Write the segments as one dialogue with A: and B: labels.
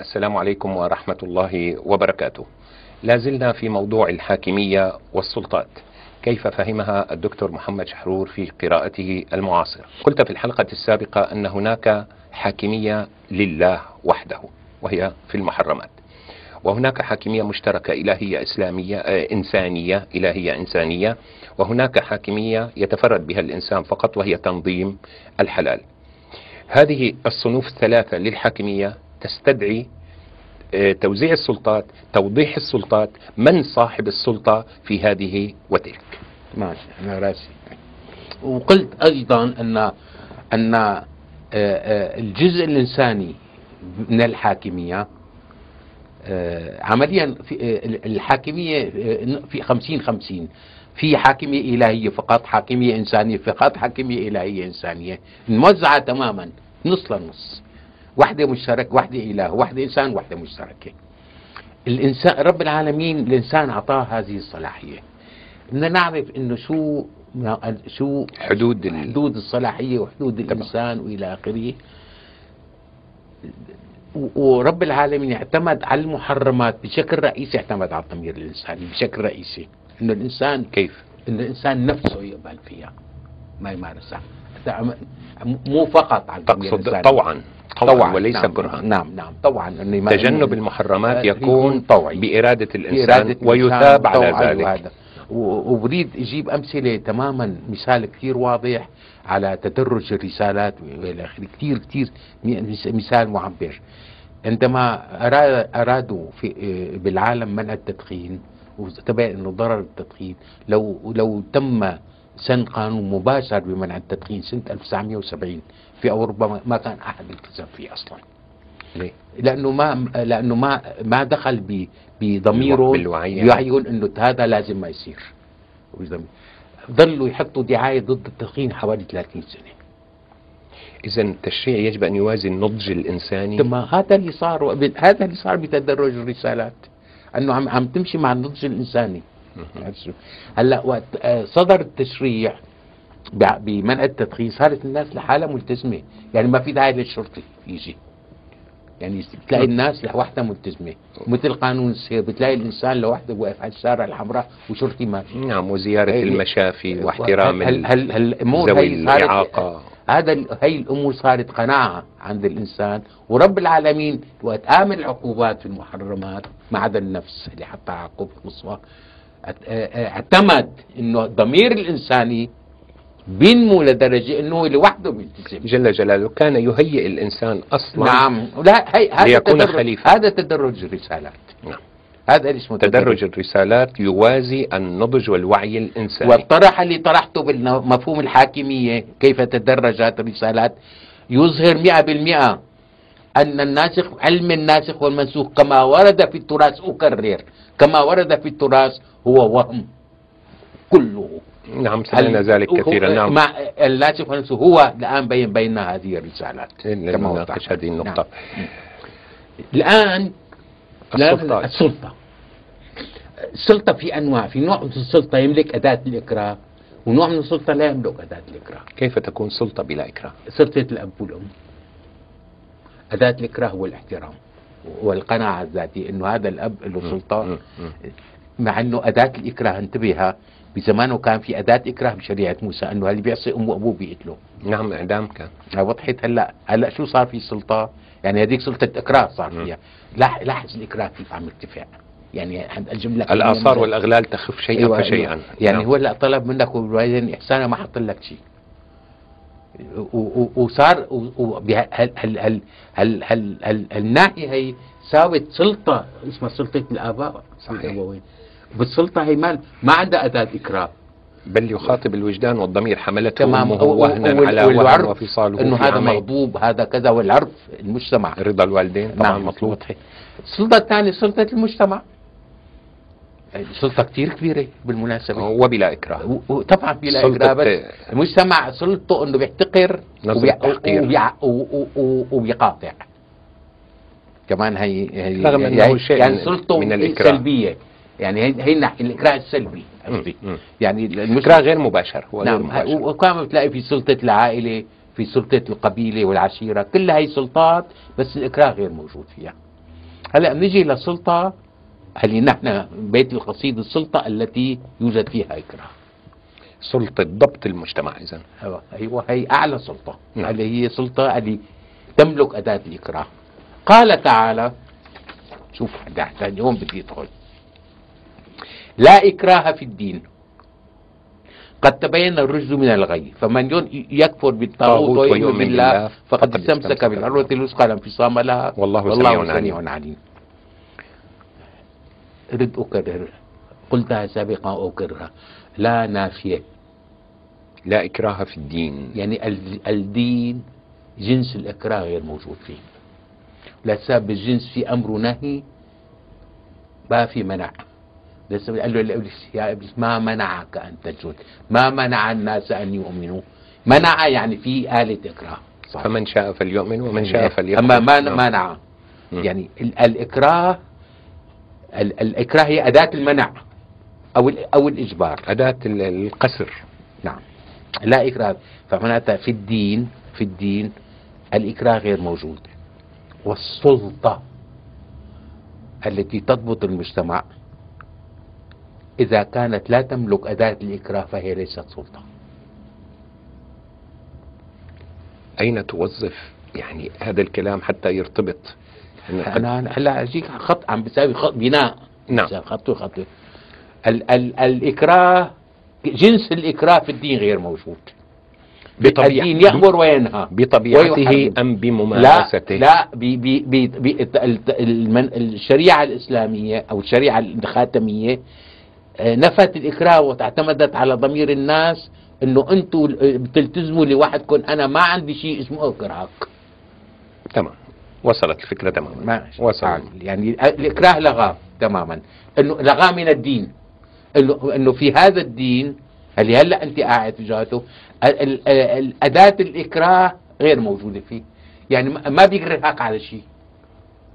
A: السلام عليكم ورحمة الله وبركاته لا زلنا في موضوع الحاكمية والسلطات كيف فهمها الدكتور محمد شحرور في قراءته المعاصرة قلت في الحلقة السابقة أن هناك حاكمية لله وحده وهي في المحرمات وهناك حاكمية مشتركة إلهية إسلامية آه، إنسانية إلهية إنسانية وهناك حاكمية يتفرد بها الإنسان فقط وهي تنظيم الحلال هذه الصنوف الثلاثة للحاكمية تستدعي آه، توزيع السلطات توضيح السلطات من صاحب السلطة في هذه وتلك ماشي
B: أنا راسي وقلت أيضا أن أن آه، آه، الجزء الإنساني من الحاكمية عمليا في الحاكمية في خمسين خمسين في حاكمية إلهية فقط حاكمية إنسانية فقط حاكمية إلهية إنسانية موزعة تماما نص لنص وحده مشترك وحده إله وحده إنسان وحده مشتركة الإنسان رب العالمين الإنسان أعطاه هذه الصلاحية بدنا نعرف إنه شو شو حدود حدود الصلاحية وحدود طبعا. الإنسان وإلى آخره ورب العالمين اعتمد على المحرمات بشكل رئيسي اعتمد على الضمير الإنساني بشكل رئيسي إنه الإنسان كيف إنه الإنسان نفسه يقبل فيها ما يمارسها
A: مو فقط عن تقصد طوعا طوعا, طوعاً وليس نعم كرها نعم نعم طوعا تجنب المحرمات آه، يكون طوعي بإرادة الإنسان بإرادة ويثاب على ذلك هذا.
B: واريد اجيب امثله تماما مثال كثير واضح على تدرج الرسالات والى اخره كثير كثير مثال معبر عندما ارادوا في آه، بالعالم منع التدخين وتبين انه ضرر التدخين لو لو تم سن قانون مباشر بمنع التدخين سنة 1970 في أوروبا ما كان أحد التزم فيه أصلا ليه؟ لأنه ما لأنه ما ما دخل بضميره يعين أنه هذا لازم ما يصير ظلوا يحطوا دعاية ضد التدخين حوالي 30 سنة
A: اذا التشريع يجب ان يوازي النضج الانساني ثم
B: هذا اللي صار هذا اللي صار بتدرج الرسالات انه عم عم تمشي مع النضج الانساني هلا وقت آه، صدر التشريع بمنع التدخين صارت الناس لحالها ملتزمه يعني ما في داعي للشرطي يجي يعني بتلاقي الناس لوحدها ملتزمه مثل قانون السير بتلاقي الانسان لوحده واقف على الشارع الحمراء وشرطي ما في نعم
A: وزياره هي المشافي واحترام هل هل الامور هي الاعاقه
B: هذا هي الامور صارت قناعه عند الانسان ورب العالمين وقت امن العقوبات في المحرمات ما عدا النفس اللي حطها عقوبه مصفى آه، آه، اعتمد انه الضمير الانساني بينمو لدرجة انه لوحده بيلتزم
A: جل جلاله كان يهيئ الانسان اصلا
B: نعم لا هي هذا ليكون تدرج خليفة هذا تدرج الرسالات نعم
A: هذا اللي اسمه تدرج الرسالات يوازي النضج والوعي الانساني
B: والطرح اللي طرحته بالمفهوم الحاكمية كيف تدرجت الرسالات يظهر 100% أن الناسخ علم الناسخ والمنسوخ كما ورد في التراث أكرر كما ورد في التراث هو وهم
A: كله نعم سمعنا ذلك كثيرا نعم
B: الناسخ والمنسوخ هو الآن بين بين هذه الرسالات نناقش هذه النقطة نعم. الآن السلطة السلطة السلطة في أنواع في نوع من السلطة يملك أداة الإكراه ونوع من السلطة لا يملك أداة الإكراه
A: كيف تكون سلطة بلا إكراه؟
B: سلطة الأب والأم أداة الإكراه والاحترام والقناعة الذاتية أنه هذا الأب له سلطة مع أنه أداة الإكراه انتبهها بزمانه كان في أداة إكراه بشريعة موسى أنه اللي بيعصي أمه وأبوه بيقتله
A: نعم إعدام كان وضحت هلا هلا شو صار في سلطة يعني هذيك سلطة إكراه صار فيها لاحظ الإكراه كيف عم يرتفع يعني الجملة الآثار والأغلال تخف شيئا أيوة فشيئا أيوة.
B: يعني نعم. هو لا طلب منك وبعدين احسانه ما حط لك شيء وصار هل هل هل هل هل, هل الناحيه هي ساوت سلطه اسمها سلطه الاباء صحيح بالسلطه هي ما ما عندها اداه اكرام
A: بل يخاطب الوجدان والضمير حملته
B: تمام وهنا على وهن وفصاله انه هذا مغضوب هذا كذا والعرف المجتمع رضا الوالدين طبعا نعم مطلوب السلطه الثانيه سلطه المجتمع سلطة كتير كبيرة بالمناسبة وبلا إكراه طبعا بلا إكراه بس المجتمع إيه. سلطته أنه بيحتقر وبيقاطع كمان هي هي رغم يعني هي انه شيء يعني سلطه من الإكراه. سلبيه يعني هي هي الاكراه السلبي
A: قصدي يعني الاكراه غير مباشر هو نعم غير مباشر.
B: وكمان بتلاقي في سلطه العائله في سلطه القبيله والعشيره كل هي سلطات بس الاكراه غير موجود فيها هلا بنيجي لسلطه هل نحن بيت القصيد السلطة التي يوجد فيها إكراه
A: سلطة ضبط المجتمع إذا
B: أيوة هي أعلى سلطة نعم. هذه هي سلطة اللي تملك أداة الإكراه قال تعالى شوف ده اليوم بدي يدخل لا إكراه في الدين قد تبين الرشد من الغي فمن يكفر بالطاغوت ويؤمن بالله فقد استمسك بالعروة الوثقى لا انفصام لها والله, والله سميع عليم أريد أكرر قلتها سابقا وأكررها لا نافية
A: لا إكراه في الدين
B: يعني الدين جنس الإكراه غير موجود فيه لا ساب الجنس في أمر نهي ما في منع قال له لابليس يا ابليس ما منعك ان تسجد ما منع الناس ان يؤمنوا منع يعني في آلة إكراه
A: صح. فمن شاء فليؤمن ومن يعني شاء فليكفر
B: أما ما نعم. منع يعني الإكراه الإكراه هي أداة المنع أو أو الإجبار
A: أداة القسر
B: نعم لا إكراه فمعناتها في الدين في الدين الإكراه غير موجود والسلطة التي تضبط المجتمع إذا كانت لا تملك أداة الإكراه فهي ليست سلطة
A: أين توظف يعني هذا الكلام حتى يرتبط
B: انا هلا اجيك خط عم بتساوي خط بناء نعم خط وخط ال ال الاكراه جنس الاكراه في الدين غير موجود بطبيعة الدين يأمر وينهى
A: بطبيعته أم بممارسته
B: لا, لا الشريعة الإسلامية أو الشريعة الخاتمية آه، نفت الإكراه واعتمدت على ضمير الناس أنه أنتم آه، بتلتزموا لوحدكم أنا ما عندي شيء اسمه إكراهك
A: تمام وصلت الفكره تماما ما
B: وصلت آه، يعني الاكراه لغاه تماما انه لغاه من الدين انه انه في هذا الدين اللي هلا انت قاعد تجاهته اداه الاكراه غير موجوده فيه يعني ما بيكرهك على شيء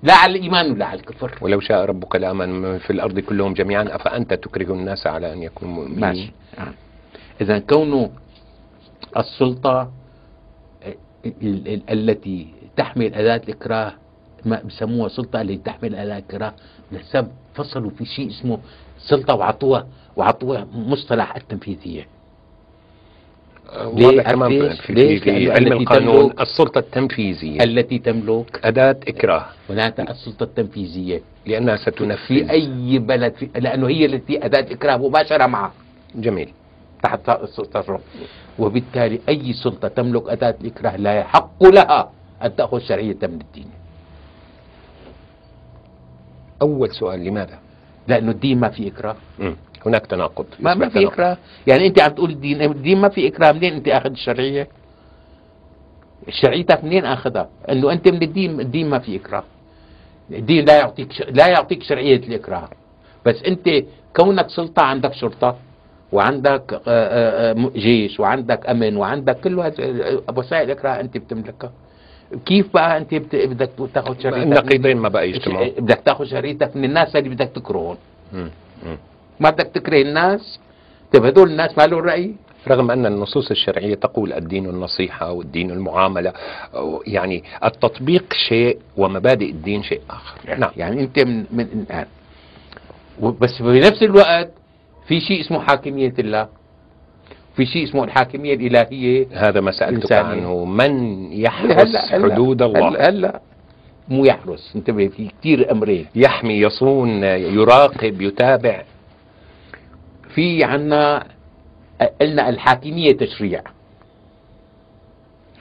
B: لا على الايمان ولا على الكفر
A: ولو شاء ربك لامن في الارض كلهم جميعا افانت تكره الناس على ان يكونوا
B: مؤمنين ماشي آه. اذا كونه السلطه آه، التي تحمل أداة الإكراه ما بسموها سلطة اللي تحمل أداة الإكراه لسبب فصلوا في شيء اسمه سلطة وعطوها وعطوها مصطلح التنفيذية
A: ليه تمام في, في, في علم القانون السلطة التنفيذية
B: التي تملك
A: أداة إكراه
B: هناك السلطة التنفيذية لأنها ستنفذ في أي بلد في لأنه هي التي أداة إكراه مباشرة معها
A: جميل
B: تحت التصرف وبالتالي أي سلطة تملك أداة الإكراه لا يحق لها أن تأخذ شرعية من الدين
A: أول سؤال لماذا؟
B: لأنه الدين ما في إكراه
A: هناك تناقض
B: ما, ما في إكراه يعني أنت عم تقول الدين الدين ما في إكراه منين أنت أخذ الشرعية؟ شرعيتك منين أخذها؟ أنه أنت من الدين الدين ما في إكراه الدين لا يعطيك لا يعطيك شرعية الإكراه بس أنت كونك سلطة عندك شرطة وعندك آه، آه، آه، جيش وعندك أمن وعندك كل وسائل الإكراه أنت بتملكها كيف بقى انت بدك تاخذ شريطك
A: النقيضين ما بقى يجتمعوا
B: بدك تاخذ شريطك من الناس اللي بدك تكرههم ما بدك تكره الناس طيب هذول الناس ما لهم راي
A: رغم أن النصوص الشرعية تقول الدين النصيحة والدين المعاملة يعني التطبيق شيء ومبادئ الدين شيء آخر
B: يعني نعم يعني أنت من, من الآن بس في نفس الوقت في شيء اسمه حاكمية الله في شيء اسمه الحاكمية الإلهية
A: هذا ما سألتك عنه من يحرس هلأ هلأ حدود الله هلا
B: هلا مو يحرس انتبه في كثير أمرين
A: يحمي يصون يراقب يتابع
B: في عنا قلنا الحاكمية تشريع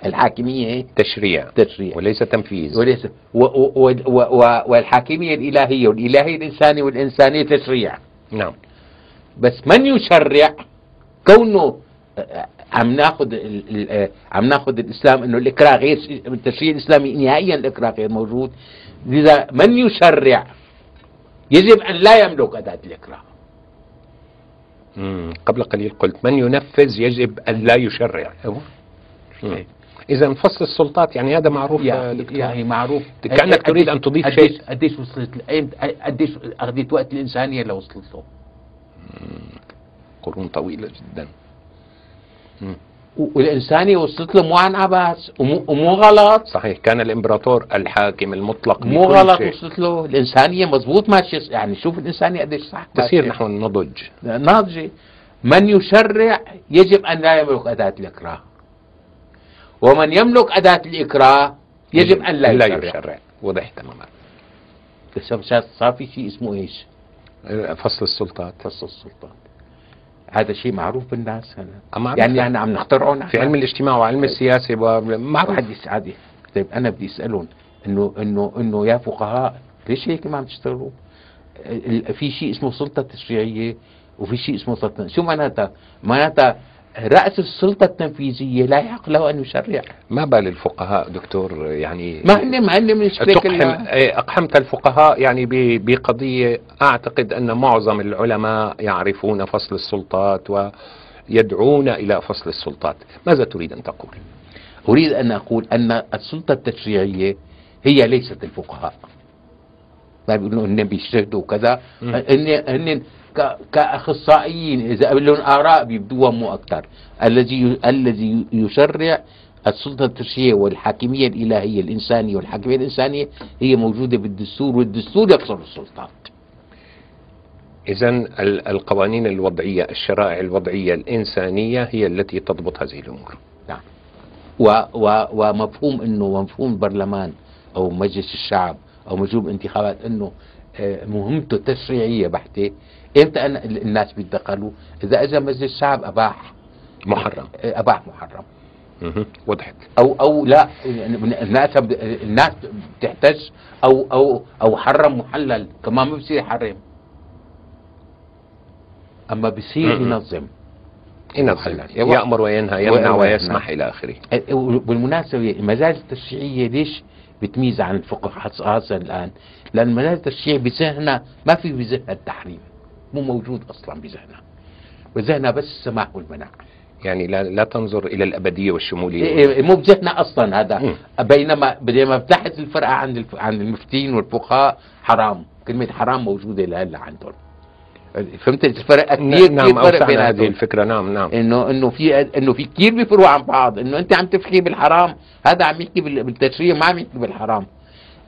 A: الحاكمية تشريع تشريع وليس تنفيذ وليس و و
B: و و والحاكمية الإلهية والإلهية الإنسانية والإنسانية تشريع نعم بس من يشرع كونه عم ناخذ آه، عم ناخذ الاسلام انه الاكراه غير التشريع الاسلامي نهائيا الاكراه غير موجود لذا من يشرع يجب ان لا يملك اداه الاكراه
A: قبل قليل قلت من ينفذ يجب ان لا يشرع إيه. اذا فصل السلطات يعني هذا معروف يا
B: دكتور يعني معروف
A: إيه، كانك تريد ان تضيف شيء قديش وصلت
B: قديش إيه، اخذت وقت الانسانيه لوصلت له
A: قرون طويله جدا
B: والإنسانية وصلت له مو عن عبث ومو غلط
A: صحيح كان الإمبراطور الحاكم المطلق
B: مو غلط شيء. وصلت له الإنسانية مضبوط ماشية يعني شوف الإنسانية قديش صح
A: تسير نحو النضج
B: ناضجة من يشرع يجب أن لا يملك أداة الإكراه ومن يملك أداة الإكراه يجب أن لا, لا يشرع,
A: وضح تماما
B: بس صار في شيء اسمه ايش؟
A: فصل السلطات فصل
B: السلطات هذا شيء معروف بالناس
A: أما يعني احنا عم نخترعه نحن في علم الاجتماع وعلم طيب. السياسه
B: معروف واحد عادي طيب انا بدي اسالهم انه انه انه يا فقهاء ليش هيك ما عم تشتغلوا؟ في شيء اسمه سلطه تشريعيه وفي شيء اسمه سلطه شو معناتها؟ معناتها رأس السلطة التنفيذية لا يحق له أن يشرع
A: ما بال الفقهاء دكتور يعني ما ما هن تقحم إيه، أقحمت الفقهاء يعني بقضية أعتقد أن معظم العلماء يعرفون فصل السلطات ويدعون إلى فصل السلطات ماذا تريد أن تقول؟
B: أريد أن أقول أن السلطة التشريعية هي ليست الفقهاء ما بيقولوا هن بيجتهدوا كذا هن هن كاخصائيين اذا لهم اراء بيبدوها مو اكثر الذي الذي يشرع السلطة التشريعيه والحاكمية الإلهية الإنسانية والحاكمية الإنسانية هي موجودة بالدستور والدستور يقصر السلطات
A: إذا القوانين الوضعية الشرائع الوضعية الإنسانية هي التي تضبط هذه الأمور
B: نعم و و ومفهوم أنه ومفهوم البرلمان أو مجلس الشعب أو مجلس انتخابات أنه مهمته تشريعيه بحته امتى أنا الناس بيتدخلوا اذا اجى مجلس الشعب اباح
A: محرم
B: اباح محرم
A: وضحت
B: او او لا الناس الناس بتحتج او او او حرم محلل كمان ما بصير يحرم اما بصير ينظم
A: ينظم يأمر وينهى يمنع ويسمح إلى آخره
B: بالمناسبة المجالس التشريعية ليش بتميز عن الفقه خاصة الآن لأن منهج التشريع بذهنها ما في بذهنها التحريم مو موجود أصلا بذهنها بذهنها بس السماح والمنع
A: يعني لا, لا تنظر إلى الأبدية والشمولية إيه،
B: إيه، مو بذهنها أصلا هذا م. بينما بينما بتحت الفرقة عن عن المفتين والفقهاء حرام كلمة حرام موجودة لهلا عندهم فهمت الفرق كثير نعم كثير نعم، فرق بين
A: هذه الفكره نعم نعم انه
B: انه في انه في كثير بيفرقوا عن بعض انه انت عم تفكي بالحرام هذا عم يحكي بالتشريع ما عم يحكي بالحرام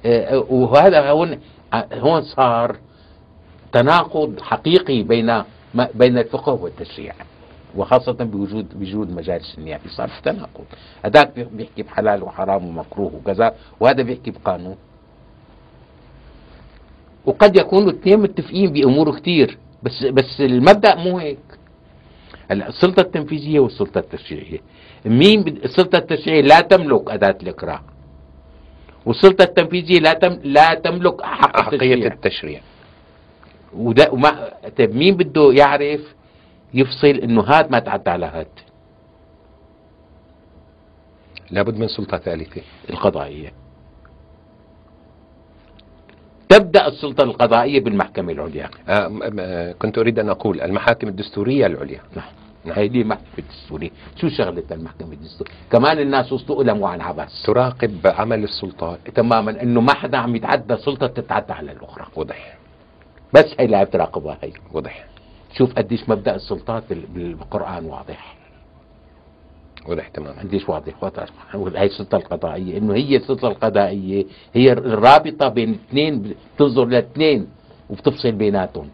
B: آه، آه، وهذا هون آه، هون صار تناقض حقيقي بين بين الفقه والتشريع وخاصة بوجود بوجود مجالس النيابة صار في تناقض هذاك بيحكي بحلال وحرام ومكروه وكذا وهذا بيحكي بقانون وقد يكونوا الاثنين متفقين بامور كثير بس بس المبدا مو هيك هلا السلطه التنفيذيه والسلطه التشريعيه مين السلطه التشريعيه لا تملك اداه الاقرار والسلطه التنفيذيه لا تم لا تملك حق حقيه التشريع, التشريع. وده وما طيب مين بده يعرف يفصل انه هاد ما تعدى على هاد
A: لابد من سلطه ثالثه
B: القضائيه تبدأ السلطة القضائية بالمحكمة العليا
A: آه، آه، كنت أريد أن أقول المحاكم الدستورية العليا
B: نعم, نعم. دي محكمة الدستورية شو شغلة المحكمة الدستورية كمان الناس وصلوا إلى عن عباس
A: تراقب عمل السلطات
B: تماما انه ما حدا عم يتعدى سلطة تتعدى على الاخرى وضح بس هي اللي عم تراقبها هي وضح شوف قديش مبدأ السلطات بالقرآن واضح
A: والاحتمال ما
B: عنديش
A: واضح واضح
B: هي السلطه القضائيه انه هي السلطه القضائيه هي الرابطه بين اثنين بتنظر لاثنين وبتفصل بيناتهم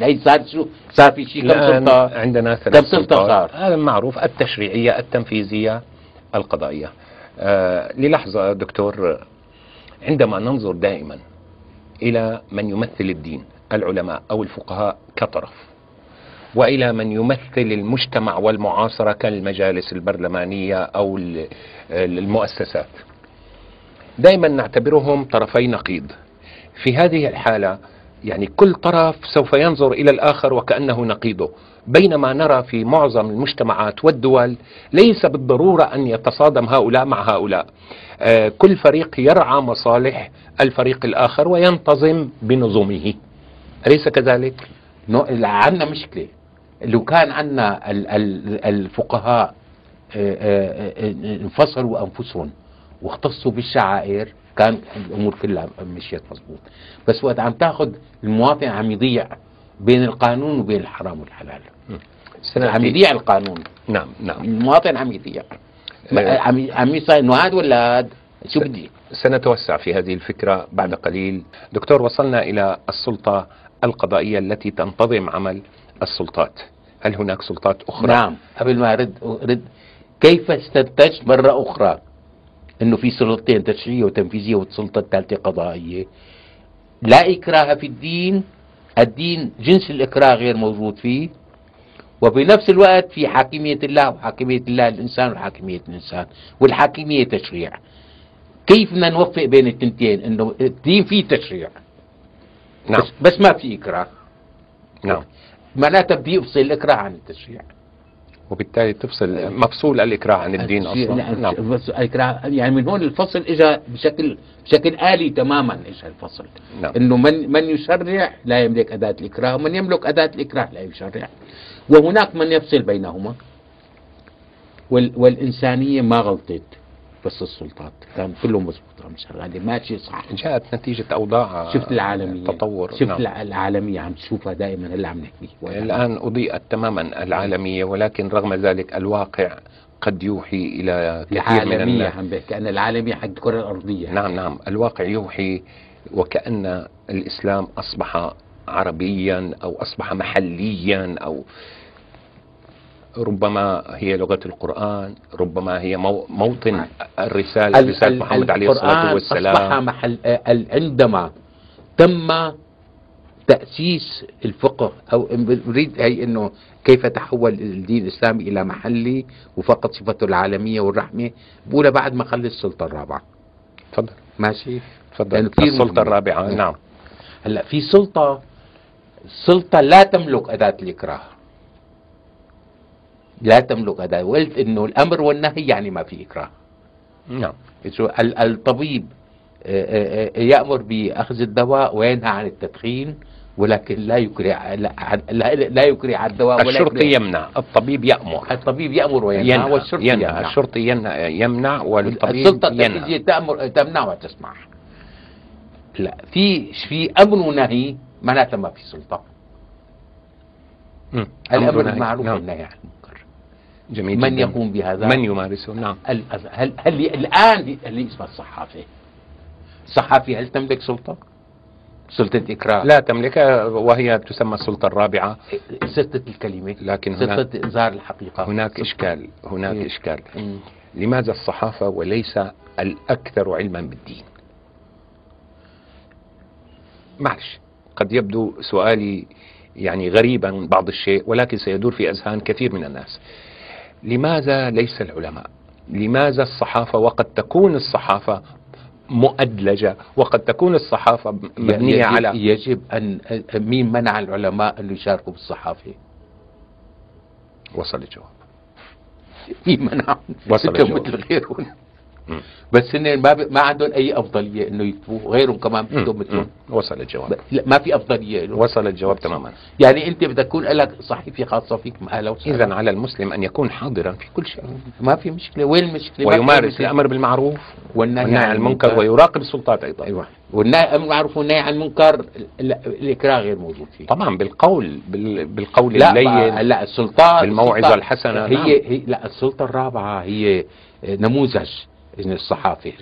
B: طيب صار شو صار في شيء كم سلطه
A: عندنا ثلاث سلطه صار هذا معروف التشريعيه التنفيذيه القضائيه آه للحظه دكتور عندما ننظر دائما الى من يمثل الدين العلماء او الفقهاء كطرف والى من يمثل المجتمع والمعاصره كالمجالس البرلمانيه او المؤسسات. دائما نعتبرهم طرفي نقيض. في هذه الحاله يعني كل طرف سوف ينظر الى الاخر وكانه نقيضه، بينما نرى في معظم المجتمعات والدول ليس بالضروره ان يتصادم هؤلاء مع هؤلاء. آه، كل فريق يرعى مصالح الفريق الاخر وينتظم بنظمه. اليس كذلك؟
B: عندنا مشكله لو كان عندنا الفقهاء آه، آه، آه، انفصلوا انفسهم واختصوا بالشعائر كان الامور كلها مشيت مضبوط بس وقت عم تاخذ المواطن عم يضيع بين القانون وبين الحرام والحلال عم يضيع القانون نعم نعم المواطن عم يضيع عم عم يصير انه هاد ولا هاد شو بدي
A: سنتوسع في هذه الفكره بعد قليل دكتور وصلنا الى السلطه القضائيه التي تنتظم عمل السلطات هل هناك سلطات أخرى؟
B: نعم قبل ما أرد, أرد كيف استنتجت مرة أخرى أنه في سلطتين تشريعية وتنفيذية والسلطة الثالثة قضائية لا إكراه في الدين الدين جنس الإكراه غير موجود فيه وبنفس الوقت في حاكمية الله وحاكمية الله الإنسان وحاكمية الإنسان والحاكمية تشريع كيف بدنا نوفق بين التنتين انه الدين فيه تشريع نعم بس, بس ما في اكراه نعم معناتها بيفصل يفصل الإكراه عن
A: التشريع
B: وبالتالي
A: تفصل مفصول الاكراه عن الدين اصلا نعم,
B: نعم. الاكراه يعني من هون الفصل اجى بشكل بشكل الي تماما اجى الفصل نعم. انه من من يشرع لا يملك اداه الاكراه ومن يملك اداه الاكراه لا يشرع وهناك من يفصل بينهما وال والانسانيه ما غلطت بس السلطات كان كله مظبوط
A: رامز شغاله ماشي صح جاءت نتيجه اوضاع
B: شفت العالميه تطور شفت نعم. العالميه عم تشوفها دائما هلا عم نحكي
A: الان اضيئت تماما العالميه ولكن رغم ذلك الواقع قد يوحي الى
B: كثير من العالميه عم بحكي انا العالميه حق الكره الارضيه
A: نعم نعم الواقع يوحي وكأن الإسلام أصبح عربيا أو أصبح محليا أو ربما هي لغة القرآن ربما هي موطن نعم. الرسالة
B: رسالة محمد عليه الصلاة والسلام أصبح محل عندما تم تأسيس الفقه أو نريد هي أنه كيف تحول الدين الإسلامي إلى محلي وفقد صفته العالمية والرحمة بقولها بعد ما خلي السلطة الرابعة
A: تفضل ماشي تفضل يعني السلطة الرابعة نعم
B: هلا في سلطة سلطة لا تملك أداة الإكراه لا تملك هذا وقلت أنه الأمر والنهي يعني ما في إكراه نعم الطبيب آه، آه، آه، يأمر بأخذ الدواء وينهى عن التدخين ولكن لا يكري لا, لا يكري على الدواء
A: ولا الشرطي يمنع
B: الطبيب يأمر الطبيب يأمر وينهى ينهى والشرطي ينهى, الشرطي ينهى يمنع
A: والطبيب السلطة التنفيذيه
B: تأمر تمنع وتسمع لا في في أمر ونهي معناته ما في سلطة الأمر المعروف نعم. والنهي عنه جميل من جداً. يقوم بهذا من يمارسه نعم هل هل, هل الان اللي اسمه الصحافه الصحافي هل تملك سلطه؟ سلطة إكراه
A: لا تملكها وهي تسمى السلطة الرابعة سلطة
B: الكلمة لكن سلطة
A: إظهار الحقيقة هناك سلطة. إشكال هناك إيه. إشكال إيه. لماذا الصحافة وليس الأكثر علما بالدين معلش قد يبدو سؤالي يعني غريبا بعض الشيء ولكن سيدور في أذهان كثير من الناس لماذا ليس العلماء لماذا الصحافة وقد تكون الصحافة مؤدلجة وقد تكون الصحافة
B: مبنية يجب على يجب أن مين منع العلماء أن يشاركوا بالصحافة
A: وصل الجواب
B: مين منعهم وصل الجواب بس ان ما, ب... ما عندهم اي افضليه انه يكتبوه غيرهم كمان بدهم
A: مثلهم وصل الجواب
B: لا ما في افضليه له.
A: وصل الجواب تماما
B: يعني انت بدك تكون لك صحيفه خاصه فيك اهلا وسهلا
A: اذا على المسلم ان يكون حاضرا في كل شيء ما في مشكله وين المشكله ويمارس الامر بالمعروف والنهي عن المنكر ويراقب السلطات ايضا ايوه
B: والنهي عن المعروف والنهي عن المنكر الاكراه غير موجود فيه
A: طبعا بالقول
B: بال... بالقول لا اللين لا السلطات
A: بالموعظه الحسنه
B: هي, نعم. هي لا السلطه الرابعه هي نموذج الصحافي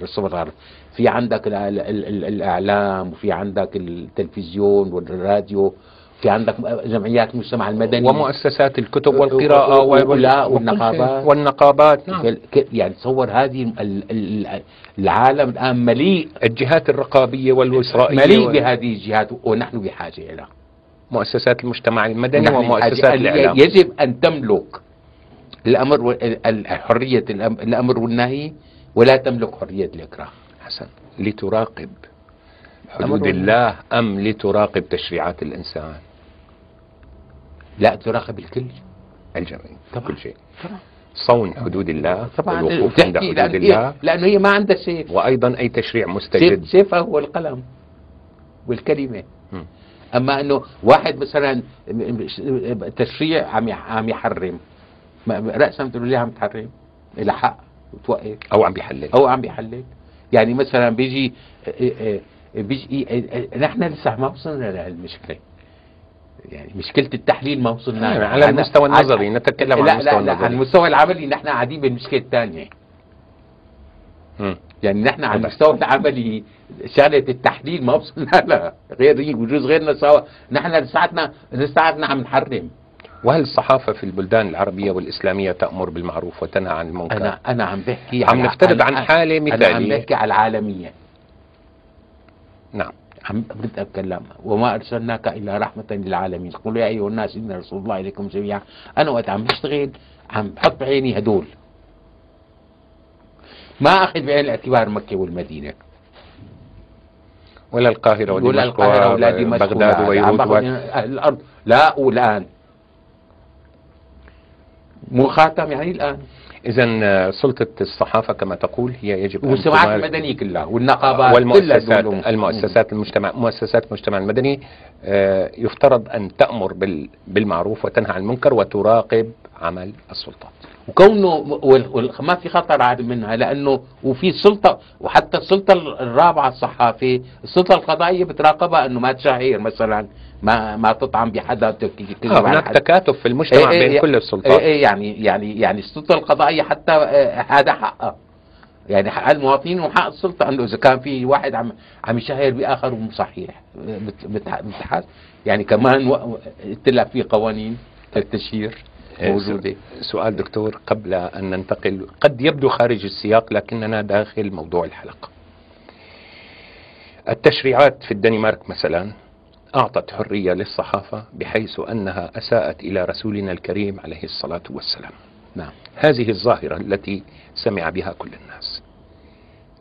B: في عندك الاعلام وفي عندك التلفزيون والراديو في عندك جمعيات المجتمع المدني
A: ومؤسسات الكتب والقراءة
B: والنقابات والنقابات نعم يعني تصور هذه العالم الآن مليء
A: الجهات الرقابية والإسرائيلية مليء
B: بهذه الجهات ونحن بحاجة إلى
A: مؤسسات المجتمع المدني
B: ومؤسسات الإعلام يجب أن تملك الأمر حرية الأمر والنهي ولا تملك حرية الإكراه
A: حسن لتراقب حدود الله أم لتراقب تشريعات الإنسان
B: لا تراقب الكل
A: الجميع طبعا كل شيء طبعا صون حدود الله
B: طبعا والوقوف عند حدود لأن إيه؟ الله لأنه هي ما عندها سيف
A: وأيضا أي تشريع مستجد
B: سيفها هو القلم والكلمة م. أما أنه واحد مثلا تشريع عم عم يحرم رأسا بتقول لي عم تحرم لها حق
A: وتوقف او عم بيحلل
B: او عم بيحلل يعني مثلا بيجي آه، آه، بيجي إيه، إيه، نحن لسه ما وصلنا لهالمشكله يعني مشكله التحليل ما وصلنا يعني
A: على المستوى النظري نتكلم على عن
B: المستوى لا النظري لا على المستوى العملي نحن قاعدين بالمشكله الثانيه يعني نحن على المستوى العملي شغله التحليل ما وصلنا لها غير وجوز غيرنا سوا نحن لساتنا لساتنا عم نحرم
A: وهل الصحافة في البلدان العربية والإسلامية تأمر بالمعروف وتنهى عن المنكر؟ أنا
B: أنا عم بحكي عم
A: نفترض
B: عن
A: حالة مثالية أنا عم بحكي
B: على العالمية نعم عم بدي أتكلم وما ارسلناك الا رحمه للعالمين قولوا يا ايها الناس ان رسول الله اليكم جميعا انا وقت عم بشتغل عم بحط بعيني هدول ما اخذ بعين الاعتبار مكه والمدينه
A: ولا القاهره ولا القاهره ولا بغداد وبيروت
B: الارض لا والان مخاتم يعني الآن
A: إذا آه، سلطة الصحافة كما تقول هي يجب
B: والسماعات المدنية كلها والنقابات
A: والمؤسسات المؤسسات المجتمع مؤسسات المجتمع المدني آه، يفترض أن تأمر بالمعروف وتنهى عن المنكر وتراقب عمل السلطات
B: وكونه وما في خطر عاد منها لانه وفي سلطه وحتى السلطه الرابعه الصحافي السلطه القضائيه بتراقبها انه ما تشهير مثلا ما ما تطعن بحدا آه
A: هناك تكاتف في المجتمع إيه،, ايه بين ايه كل السلطات
B: إيه،, ايه يعني يعني يعني السلطه القضائيه حتى اه هذا حقها يعني حق المواطنين وحق السلطه انه اذا كان في واحد عم عم يشهر باخر ومو صحيح يعني كمان قلت لك في قوانين التشهير إيه، موجودة
A: سؤال دكتور قبل أن ننتقل قد يبدو خارج السياق لكننا داخل موضوع الحلقة التشريعات في الدنمارك مثلا أعطت حرية للصحافة بحيث أنها أساءت إلى رسولنا الكريم عليه الصلاة والسلام نعم هذه الظاهرة التي سمع بها كل الناس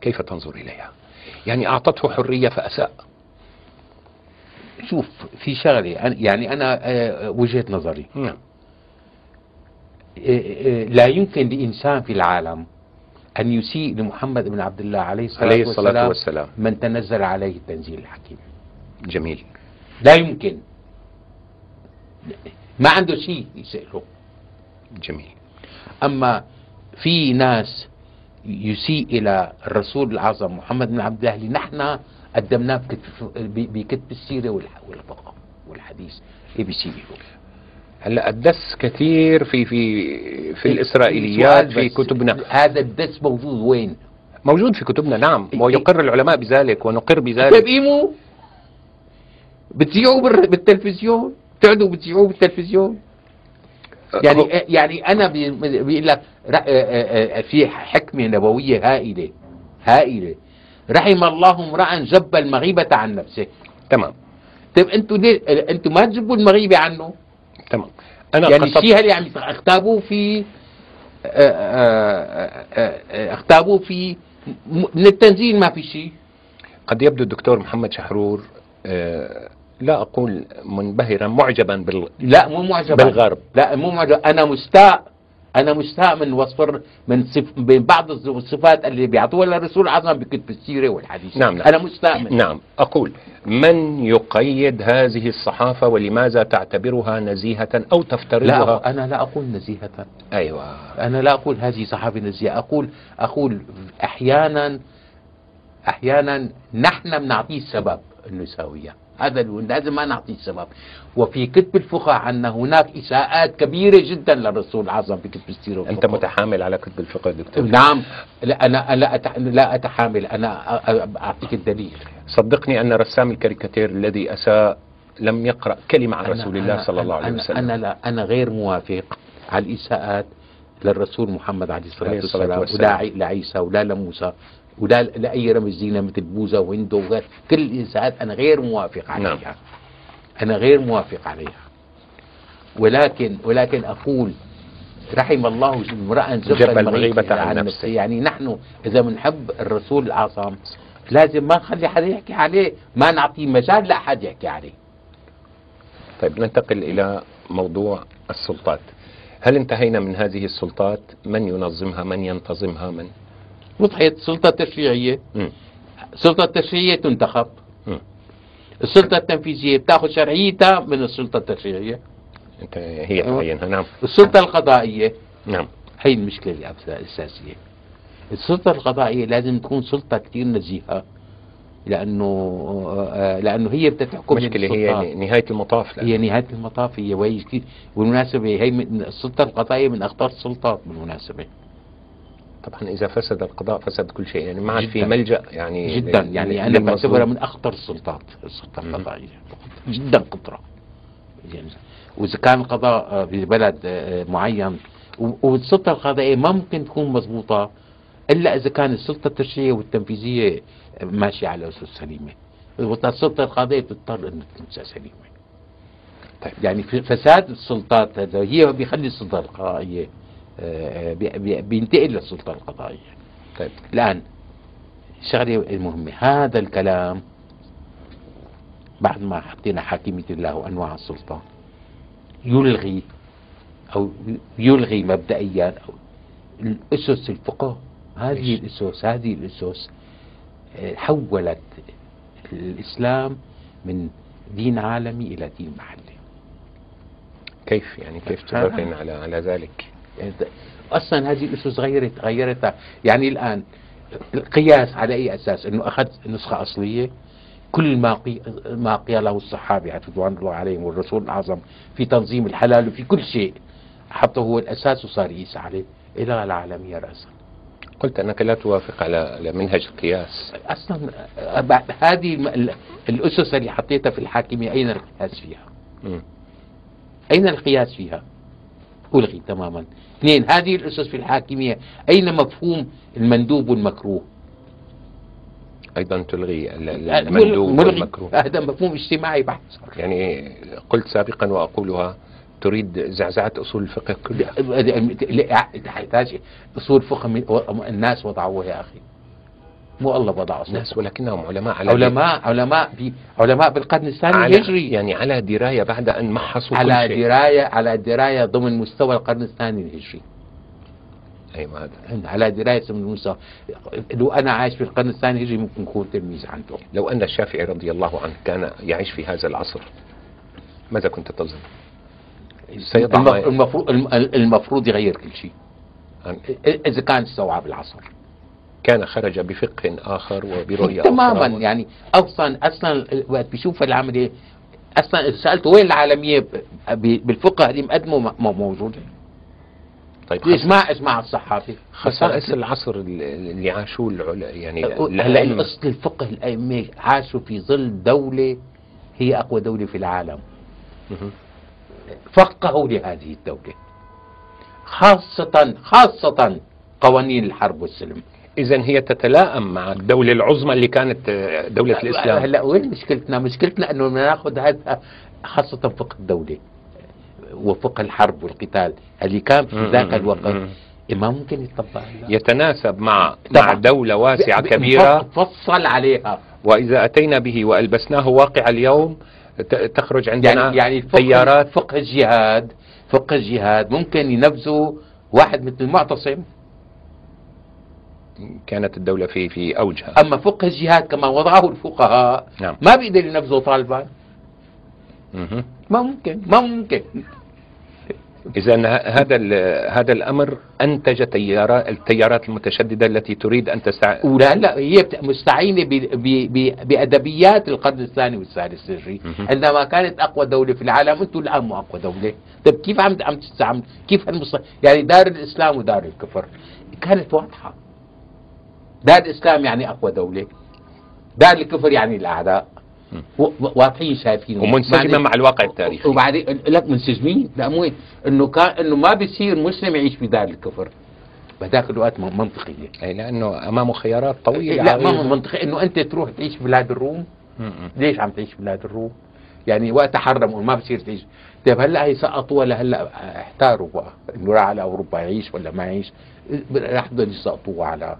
A: كيف تنظر إليها يعني أعطته حرية فأساء
B: شوف في شغله يعني انا آه، وجهه نظري نعم. لا يمكن لإنسان في العالم أن يسيء لمحمد بن عبد الله عليه الصلاة, عليه الصلاة والسلام, والسلام من تنزل عليه التنزيل الحكيم
A: جميل
B: لا يمكن ما عنده شيء يسأله جميل أما في ناس يسيء إلى الرسول العظم محمد بن عبد الله نحن قدمناه بكتب السيرة والفقه والحديث اي بي سي
A: هلا الدس كثير في في في الاسرائيليات في كتبنا
B: هذا الدس موجود وين؟
A: موجود في كتبنا نعم إيه، ويقر إيه. العلماء بذلك ونقر بذلك
B: تبقيمه طيب، بتذيعوه بالتلفزيون بتقعدوا بتذيعوه بالتلفزيون أه، يعني أه، يعني انا بيقول لك أه، في حكمه نبويه هائله هائله رحم الله امرا جب المغيبه عن نفسه تمام طيب انتوا انتوا ما تجبوا المغيبه عنه تمام أنا يعني قصد... الشيعة يعني اغتابوه في اغتابوه آه، آه، آه، في من التنزيل ما في شيء
A: قد يبدو الدكتور محمد شحرور لا اقول منبهرا معجبا بال لا مو معجبا بالغرب لا
B: مو معجبا انا مستاء انا مستاء من وصف من صف من بعض الصفات اللي بيعطوها للرسول عظما بكتب السيره والحديث
A: نعم نعم
B: انا
A: مستاء نعم اقول من يقيد هذه الصحافه ولماذا تعتبرها نزيهه او تفترضها
B: لا انا لا اقول نزيهه ايوه انا لا اقول هذه صحافه نزيهه اقول اقول احيانا احيانا نحن بنعطيه سبب انه يساويها هذا لازم ما نعطيه السبب وفي كتب الفقه عندنا هناك إساءات كبيرة جدا للرسول العظم في كتب السيرة
A: أنت متحامل على كتب الفقه دكتور
B: نعم لا أنا لا لا أتحامل أنا أعطيك الدليل
A: صدقني أن رسام الكاريكاتير الذي أساء لم يقرأ كلمة عن رسول الله صلى الله عليه وسلم
B: أنا لا أنا غير موافق على الإساءات للرسول محمد عليه الصلاة والسلام ولا لعيسى ولا لموسى ولا لاي رمز زينه مثل بوزه وهندو وغير كل الانسانات انا غير موافق نعم. عليها نعم. انا غير موافق عليها ولكن ولكن اقول رحم الله امرأ جب المغيبة عن يعني نفسه يعني نحن إذا بنحب الرسول الأعظم لازم ما نخلي حدا يحكي عليه ما نعطيه مجال لأحد يحكي عليه
A: طيب ننتقل إلى موضوع السلطات هل انتهينا من هذه السلطات من ينظمها من ينتظمها من
B: وضحت السلطه التشريعيه السلطة التشريعية تنتخب السلطة التنفيذية بتاخذ شرعيتها من السلطة التشريعية هي تعينها نعم السلطة القضائية نعم هي المشكلة الأساسية السلطة القضائية لازم تكون سلطة كثير نزيهة لانه آه، لانه هي بتتحكم
A: مشكلة هي نهايه المطاف
B: لأنه. هي نهايه المطاف هي وهي بالمناسبه هي السلطه القضائيه من اخطر السلطات بالمناسبه
A: طبعا اذا فسد القضاء فسد كل شيء يعني ما عاد في ملجا
B: يعني جدا يعني انا بعتبرها من اخطر السلطات السلطه القضائيه جدا قطره يعني واذا كان القضاء ببلد آه، آه، آه، معين والسلطه القضائيه ما ممكن تكون مضبوطه الا اذا كان السلطه التشريعيه والتنفيذيه ماشيه على اسس سليمه السلطه القضائيه بتضطر انه تكون سليمه طيب يعني فساد السلطات هذا هي بيخلي السلطه القضائيه بينتقل للسلطة القضائية طيب الآن الشغلة المهمة هذا الكلام بعد ما حطينا حاكمية الله وأنواع السلطة يلغي أو يلغي مبدئيا الأسس الفقه هذه الأسس هذه الأسس آه، حولت الإسلام من دين عالمي إلى دين محلي
A: كيف يعني كيف تبرهن على على ذلك؟ يعني
B: اصلا هذه الاسس غيرت غيرتها يعني الان القياس على اي اساس انه اخذت نسخه اصليه كل ما قي... ما قيله الصحابه رضوان الله عليهم والرسول الاعظم في تنظيم الحلال وفي كل شيء حطه هو الاساس وصار يقيس عليه الى العالميه راسا
A: قلت انك لا توافق على منهج القياس
B: اصلا هذه الاسس اللي حطيتها في الحاكميه اين القياس فيها؟ م. اين القياس فيها؟ ألغي تماما اثنين هذه الأسس في الحاكمية أين مفهوم المندوب والمكروه
A: ايضا تلغي آه، المندوب والمكروه
B: هذا مفهوم اجتماعي
A: بحت يعني قلت سابقا واقولها تريد زعزعه اصول الفقه
B: كلها تحتاج اصول فقه من الناس وضعوها يا اخي مو وضع وضعوا
A: ناس ولكنهم علماء على
B: علماء علماء علماء بالقرن الثاني الهجري
A: يعني على درايه بعد ان محصوا
B: على كل شيء. درايه على درايه ضمن مستوى القرن الثاني الهجري اي ما على درايه ضمن مستوى لو انا عايش في القرن الثاني الهجري ممكن اكون تلميذ عنده
A: لو ان الشافعي رضي الله عنه كان يعيش في هذا العصر ماذا كنت تظن؟
B: المفروض المفروض يغير كل شيء اذا كان استوعب العصر
A: كان خرج بفقه آخر وبرؤية
B: تماما أخرى. يعني أصلا أصلا وقت بيشوف العملية أصلا سألته وين العالمية بالفقه هذه مقدمه موجودة طيب اسمع اسمع الصحافي
A: خصائص العصر اللي عاشوه العلا يعني
B: هلا اصل الفقه الائمه عاشوا في ظل دوله هي اقوى دوله في العالم فقهوا لهذه الدوله خاصه خاصه قوانين الحرب والسلم
A: اذا هي تتلائم مع الدوله العظمى اللي كانت آه، دوله الاسلام
B: هلا وين مشكلتنا مشكلتنا انه ناخذ هذا خاصه فقه الدوله وفقه الحرب والقتال اللي كان في ذاك الوقت ما ممكن يطبق
A: يتناسب مع طبعا. مع دولة واسعة كبيرة
B: فصل عليها
A: وإذا أتينا به وألبسناه واقع اليوم تخرج عندنا يعني, يعني فقه تيارات
B: فقه الجهاد فقه الجهاد ممكن ينفذه واحد مثل المعتصم
A: كانت الدولة في في أوجها
B: أما فقه الجهاد كما وضعه الفقهاء نعم. ما بيقدر ينفذه طالبان ما ممكن ما ممكن
A: اذا هذا هذا الامر انتج تيارات التيارات المتشدده التي تريد ان تستع لا
B: لا هي مستعينه بادبيات القرن الثاني والثالث الهجري عندما كانت اقوى دوله في العالم انتم الان مو اقوى دوله طيب كيف عم عم تستعمل كيف المصر... يعني دار الاسلام ودار الكفر كانت واضحه دار الاسلام يعني اقوى دوله دار الكفر يعني الاعداء واضحين شايفين
A: ومنسجمه مع الواقع التاريخي
B: وبعدين لك منسجمين لا مو انه كان انه ما بيصير مسلم يعيش بدار الكفر بهذاك الوقت منطقيه اي
A: لانه امامه خيارات طويله
B: إيه، لا ما هو منطقي انه انت تروح تعيش بلاد الروم ليش عم تعيش بلاد الروم؟ يعني وقت حرموا ما بصير تعيش طيب هلا هي سقطوا ولا هلا احتاروا بقى انه راح على اوروبا يعيش ولا ما يعيش إيه، راح يسقطوه على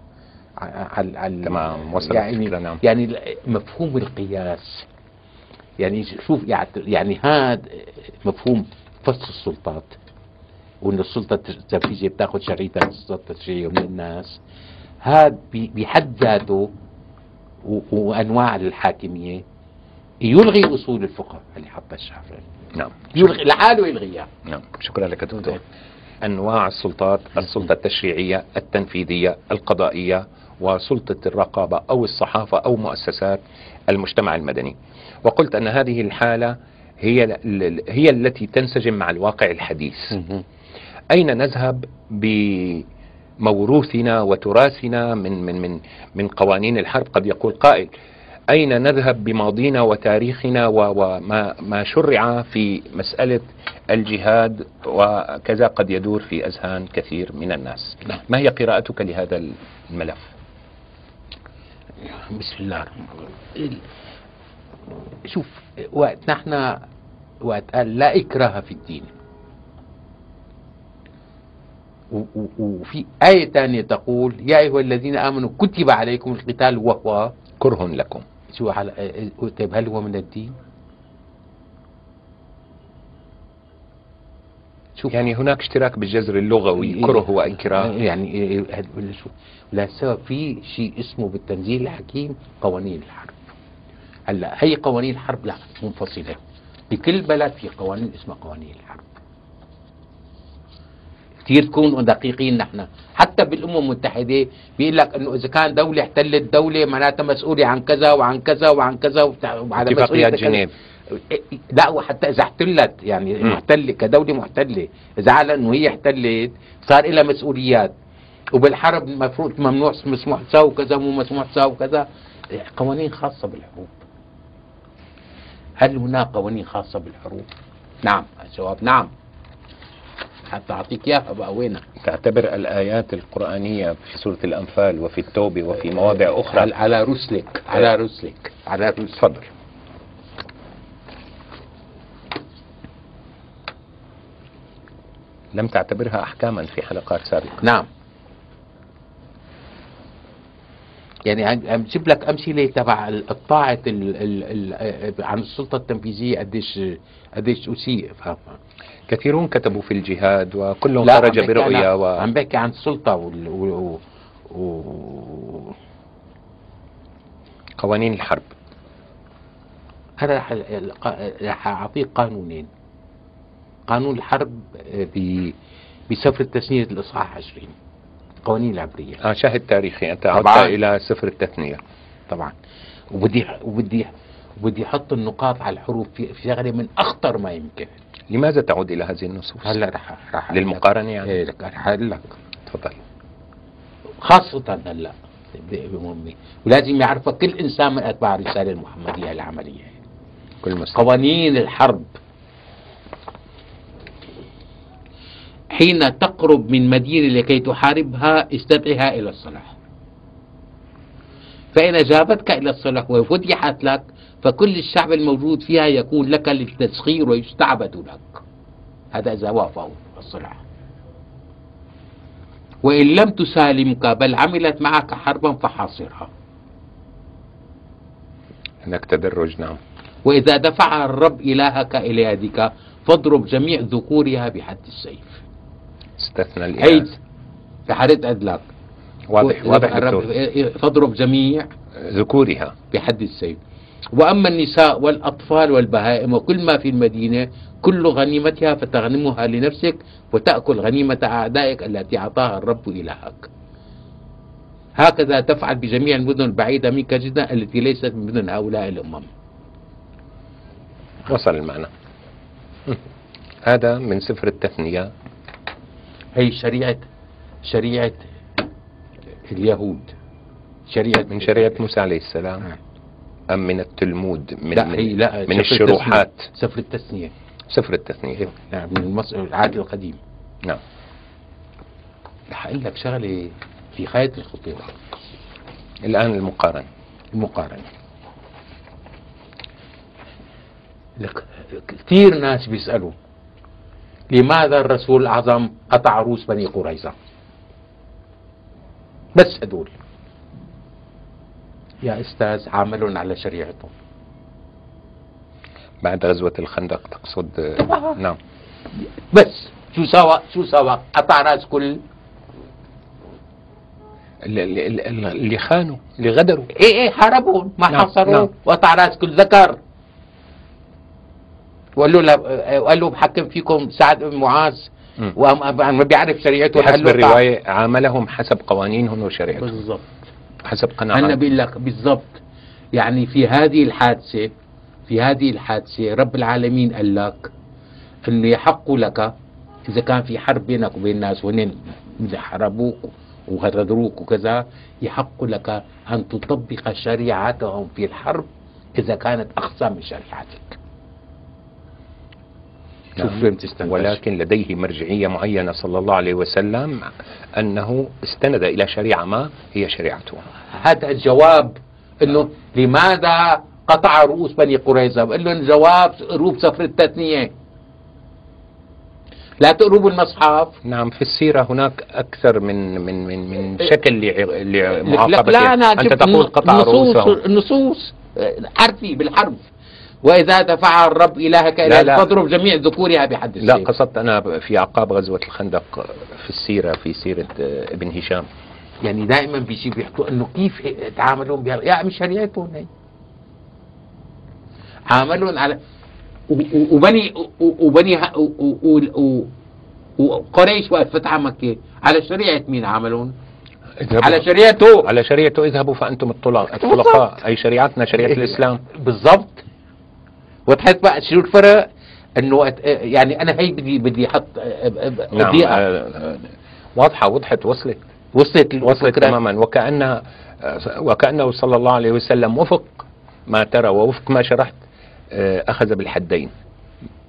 B: على على تمام وصلت يعني الفكرة نعم. يعني مفهوم القياس يعني شوف يعني, يعني هذا مفهوم فصل السلطات وان السلطه التنفيذيه بتاخذ شريطه من السلطه التشريعيه من الناس هذا بحد ذاته وانواع الحاكميه يلغي اصول الفقه اللي حطها الشافعي نعم يلغي لحاله يلغيها
A: نعم شكرا لك دكتور طيب. انواع السلطات السلطه التشريعيه التنفيذيه القضائيه وسلطة الرقابة أو الصحافة أو مؤسسات المجتمع المدني وقلت أن هذه الحالة هي, هي التي تنسجم مع الواقع الحديث أين نذهب بموروثنا وتراثنا من, من, من, من قوانين الحرب قد يقول قائل أين نذهب بماضينا وتاريخنا وما ما شرع في مسألة الجهاد وكذا قد يدور في أذهان كثير من الناس نعم. ما هي قراءتك لهذا الملف؟
B: بسم الله الرحمن الرحيم شوف وقت نحن وقت قال لا إكراه في الدين وفي آية ثانية تقول يا أيها الذين آمنوا كتب عليكم القتال وهو
A: كره لكم
B: شو آه، آه، طيب هل هو من الدين؟
A: شوف يعني هناك اشتراك بالجذر اللغوي إيه، كره وانكراه
B: إيه، يعني إيه، لا سبب في شيء اسمه بالتنزيل الحكيم قوانين الحرب هلا هي قوانين الحرب لا منفصله بكل بلد في قوانين اسمها قوانين الحرب كثير تكونوا دقيقين نحن حتى بالامم المتحده بيقول لك انه اذا كان دوله احتلت دوله معناتها مسؤوله عن كذا وعن كذا وعن كذا كذا
A: اتفاقيات جنيف
B: لا وحتى اذا احتلت يعني محتله كدوله محتله اذا على انه هي احتلت صار لها مسؤوليات وبالحرب المفروض ممنوع مسموح تساوي كذا مو مسموح تساوي كذا قوانين خاصه بالحروب هل هناك قوانين خاصه بالحروب؟ نعم الجواب نعم حتى أعطيك إياها بقى وينها
A: تعتبر الآيات القرآنية في سورة الأنفال وفي التوبة وفي مواضع أخرى
B: على رسلك على رسلك على رسلك تفضل
A: لم تعتبرها أحكاما في حلقات سابقة
B: نعم يعني هنجيب لك امثله تبع الطاعه عن السلطه التنفيذيه قديش قديش اسيء
A: كثيرون كتبوا في الجهاد وكلهم خرج برؤيه و...
B: عم بحكي عن السلطه وال... و... و...
A: قوانين الحرب
B: هذا رح اعطيك قانونين قانون الحرب آه، بسفر التثنية الإصحاح 20 قوانين العبرية
A: آه شاهد تاريخي أنت عدت إلى سفر التثنية
B: طبعا وبدي وبدي وبدي احط النقاط على الحروف في شغله من اخطر ما يمكن
A: لماذا تعود الى هذه النصوص؟ هلا رح رح للمقارنه يعني؟ ايه
B: لك رح اقول لك تفضل خاصة هلا بأمي ولازم يعرفها كل انسان من اتباع الرسالة المحمدية العملية كل مسلم قوانين الحرب حين تقرب من مدينة لكي تحاربها استدعها إلى الصلح فإن جابتك إلى الصلح وفتحت لك فكل الشعب الموجود فيها يكون لك للتسخير ويستعبد لك هذا إذا وافقوا الصلح وإن لم تسالمك بل عملت معك حربا فحاصرها
A: أنك تدرج نعم
B: وإذا دفع الرب إلهك إلى يدك فاضرب جميع ذكورها بحد السيف
A: استثنى الإناث في حالة أدلاك واضح واضح تضرب
B: إيه، إيه، جميع
A: ذكورها
B: بحد السيف وأما النساء والأطفال والبهائم وكل ما في المدينة كل غنيمتها فتغنمها لنفسك وتأكل غنيمة أعدائك التي أعطاها الرب إلهك هكذا تفعل بجميع المدن البعيدة منك جدا التي ليست من مدن هؤلاء الأمم
A: وصل المعنى هذا من سفر التثنية
B: هي شريعة شريعة اليهود
A: شريعة من شريعة موسى عليه السلام نعم. أم من التلمود من لا هي لا من سفر الشروحات التسنية.
B: سفر التثنية سفر التثنية
A: إيه، نعم من
B: المصر العهد القديم
A: نعم
B: رح أقول لك شغلة في غاية الخطيرة
A: الآن المقارنة
B: المقارنة لك كثير ناس بيسألوا لماذا الرسول الأعظم قطع روس بني قريظة بس هدول يا أستاذ عاملهم على شريعتهم
A: بعد غزوة الخندق تقصد آه. نعم
B: بس شو سوا شو سوا قطع راس كل
A: اللي خانوا اللي غدروا
B: ايه ايه حاربوا ما نعم، حصروا وقطع نعم. راس كل ذكر وقال له وقال له بحكم فيكم سعد بن معاذ وما بيعرف شريعته
A: حسب الروايه عاملهم حسب قوانينهم وشريعتهم بالضبط
B: حسب قناعات انا بقول لك بالضبط يعني في هذه الحادثه في هذه الحادثه رب العالمين قال لك انه يحق لك اذا كان في حرب بينك وبين الناس وهن حربوك وغدروك وكذا يحق لك ان تطبق شريعتهم في الحرب اذا كانت اقصى من شريعتك
A: شوف نعم. ولكن لديه مرجعية معينة صلى الله عليه وسلم أنه استند إلى شريعة ما هي شريعته
B: هذا الجواب أنه لماذا قطع رؤوس بني قريظة بقول لهم الجواب روب سفر التثنية لا تقربوا المصحف
A: نعم في السيرة هناك أكثر من من من من إيه. شكل لمعاقبة لا, لا أنا
B: أنت تقول قطع رؤوسهم النصوص آه، حرفي بالحرف وإذا دفع الرب إلهك إلى فاضرب جميع ذكورها بحد السيف
A: لا قصدت أنا في عقاب غزوة الخندق في السيرة في سيرة ابن هشام
B: يعني دائما بيجي بيحكوا انه كيف تعاملون بها يا مش شريعتهم هي عاملهم على وبني وبني وقريش وقت فتح مكه على شريعه مين عاملون؟ على شريعته
A: على شريعته اذهبوا فانتم الطلقاء اي شريعتنا شريعه إيه. الاسلام
B: بالضبط وتحط بقى شو الفرق انه يعني انا هي بدي بدي احط بدي نعم، آه، آه،
A: واضحه وضحت وصلت وصلت وصلت تماما وكانها وكانه صلى الله عليه وسلم وفق ما ترى ووفق ما شرحت آه، اخذ بالحدين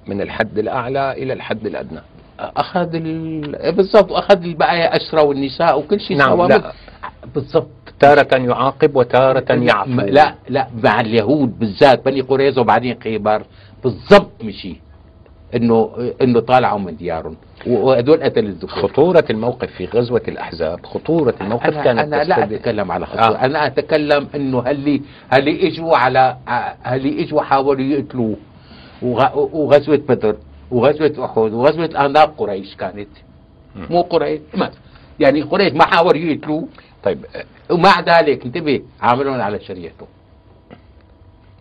A: من الحد الاعلى الى الحد الادنى
B: اخذ ال... بالضبط اخذ البقايا اسرى والنساء وكل شيء
A: نعم بالضبط تارة يعاقب وتارة يعفو
B: لا لا مع اليهود بالذات بني قريظة وبعدين خيبر بالضبط مشي انه انه طالعوا من ديارهم
A: وهذول قتل الذكور خطورة الموقف في غزوة الأحزاب خطورة الموقف أنا كانت أنا
B: لا أتكلم على
A: خطورة
B: آه. أنا أتكلم إنه هل هل إجوا على هل إجوا حاولوا يقتلوه وغزوة بدر وغزوة أحد وغزوة أناق قريش كانت مو قريش ما يعني قريش ما حاولوا يقتلوه طيب ومع ذلك انتبه عاملهم على شريعته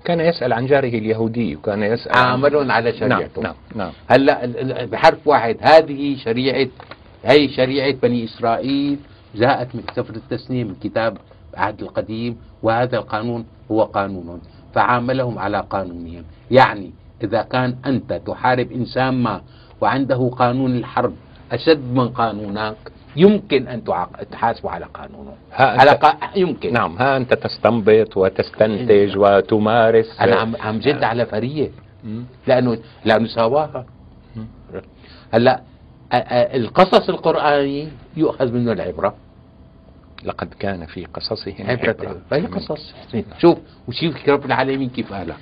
A: كان يسأل عن جاره اليهودي وكان يسأل
B: عاملهم على نعم، شريعته نعم نعم هلا بحرف واحد هذه شريعة هي شريعة بني إسرائيل جاءت من سفر التسنيم من كتاب العهد القديم وهذا القانون هو قانون فعاملهم على قانونهم يعني إذا كان أنت تحارب إنسان ما وعنده قانون الحرب أشد من قانونك يمكن أن تحاسبوا على قانونه على ق... يمكن
A: نعم ها أنت تستنبط وتستنتج إيه. وتمارس أنا
B: عم, عم جد على فرية لأنه لأنه سواها هلا القصص القرآني يؤخذ منه العبرة
A: لقد كان في قصصهم عبرة, عبرة.
B: هي قصص شوف وشوف رب العالمين كيف قالها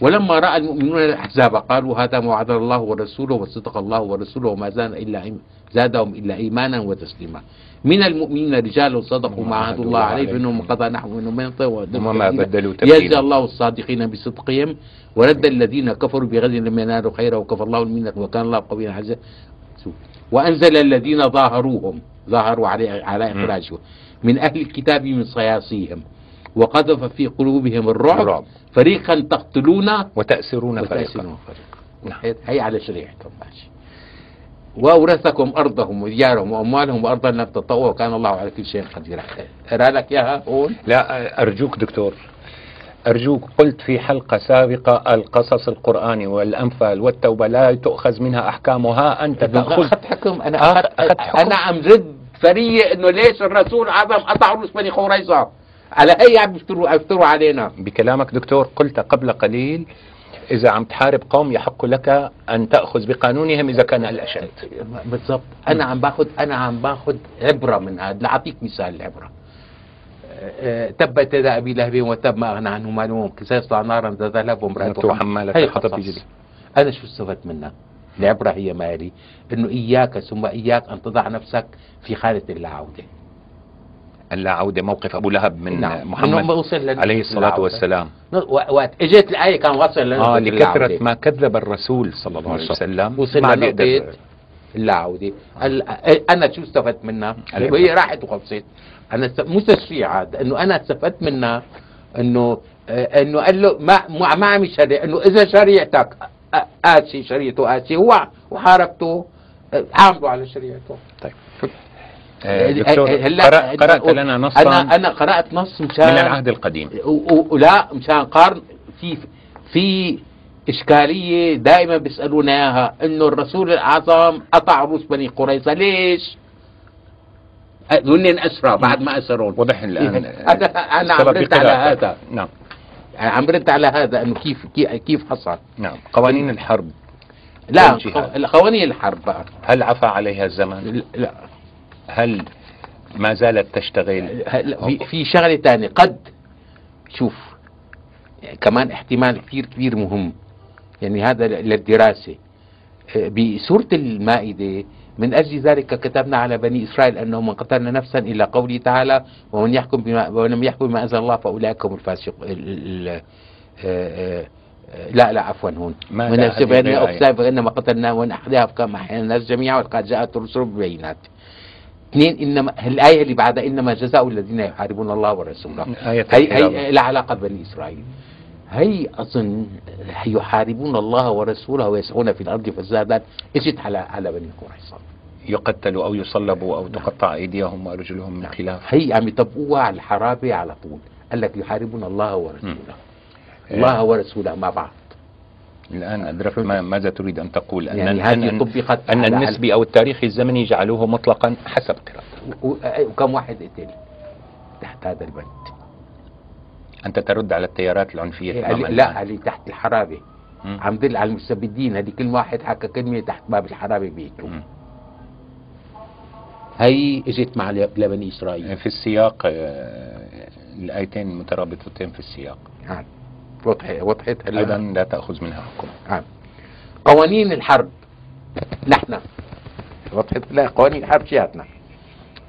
B: ولما راى المؤمنون الاحزاب قالوا هذا ما وعد الله ورسوله وصدق الله ورسوله وما زال الا زادهم إلا إيمانا وتسليما من المؤمنين رجال صدقوا ما عهد الله عليه فإنهم قضى نحو منهم من وما بدلوا تبديلا يجزى الله الصادقين بصدقهم ورد الذين كفروا بغد لم ينالوا خيرا وكفى الله المنة وكان الله قويا عزيزا وأنزل الذين ظاهروهم ظاهروا علي على إخراجهم من أهل الكتاب من صياصيهم وقذف في قلوبهم الرعب, الرعب. فريقا تقتلون
A: وتأسرون, وتأسرون فريقا, فريقا.
B: نعم. هي على شريعتهم ماشي وأورثكم أرضهم وديارهم وأموالهم وأرضا لم تطوع وكان الله على كل شيء قدير أرى لك إياها هون
A: لا أرجوك دكتور أرجوك قلت في حلقة سابقة القصص القرآني والانفال والتوبة لا تؤخذ منها أحكامها أنت تأخذ أخذت
B: حكم أنا أخذت, حكم. أنا عم رد فريق إنه ليش الرسول عظم قطع رؤوس بني قريظة على أي عم يفتروا علينا
A: بكلامك دكتور قلت قبل قليل إذا عم تحارب قوم يحق لك أن تأخذ بقانونهم إذا كان الأشد
B: بالضبط أنا عم باخذ أنا عم باخذ عبرة من هذا لأعطيك مثال العبرة أه، أه، تبت يدا أبي لهب وتب ما أغنى عنه ماله سيصلى نارا ذات ذهب
A: وامرأته
B: أنا شو استفدت منها؟ العبرة هي مالي أنه إياك ثم إياك أن تضع نفسك في خانة اللا عودة
A: أن لا عودة موقف أبو لهب من نعم. محمد عليه الصلاة نعم. والسلام
B: وقت اجت الآية كان وصل
A: آه لكثرة ما كذب الرسول صلى الله عليه وسلم
B: وصلنا لنقطة العودة أنا شو استفدت منها وهي راحت وخلصت أنا مو تشريع هذا أنه أنا استفدت منها أنه أنه قال له ما ما عم يشرع أنه إذا شريعتك قاسي شريعته قاسي هو وحاربته عامله على شريعته طيب
A: آه، إيه، إيه، دكتور هلا إيه،
B: قرأت لنا نصا
A: أنا
B: أنا قرأت نص مشان
A: من العهد القديم
B: لا مشان قارن في في إشكالية دائما بيسألونا إياها إنه الرسول الأعظم قطع روس بني قريظة ليش؟ هن أسرى بعد ما أسرون
A: وضح الآن أنا أنا عم برد على
B: هذا نعم عم برد على هذا إنه كيف كيف حصل
A: نعم قوانين الحرب
B: لا قوانين الحرب بقى
A: هل عفى عليها الزمن؟
B: لا
A: هل ما زالت تشتغل
B: في شغله ثانيه قد شوف يعني كمان احتمال كثير كبير مهم يعني هذا للدراسه آه، بسوره المائده من أجل ذلك كتبنا على بني إسرائيل أنه من قتلنا نفسا إلى قوله تعالى ومن يحكم بما ولم يحكم بما أنزل الله فأولئك هم الفاسق آه، آه، لا لا عفوا هون من السبعين انما فإنما قتلنا ونحن أحيانا الناس جميعا وقد جاءت الرسل بالبينات اثنين انما الايه اللي بعدها انما جزاء الذين يحاربون الله ورسوله آية هي هي علاقه ببني اسرائيل هي اظن يحاربون الله ورسوله ويسعون في الارض فسادا اجت على على بني قريظه
A: يقتلوا او يصلبوا او تقطع ايديهم وارجلهم من نعم. خلاف
B: هي عم يطبقوها على الحرابه على طول قال لك يحاربون الله ورسوله م. الله آه. ورسوله مع بعض
A: الآن أدركت ما ماذا تريد أن تقول أن يعني هذه أن, طبقت أن النسبي أو التاريخي الزمني جعلوه مطلقا حسب
B: قراءتك وكم واحد قتل تحت هذا البند
A: أنت ترد على التيارات العنفية إيه،
B: تماما لا اللي تحت الحرابة عم دل على المستبدين هذه كل واحد حكى كلمة تحت باب الحرابة بيقتلوا هي اجت مع لبني اسرائيل
A: في السياق آه، الايتين مترابطتين في السياق
B: نعم وضح وضحتها أيضا
A: أيوة. لا تأخذ منها حكم نعم
B: قوانين الحرب نحن وضحت لا قوانين الحرب جهتنا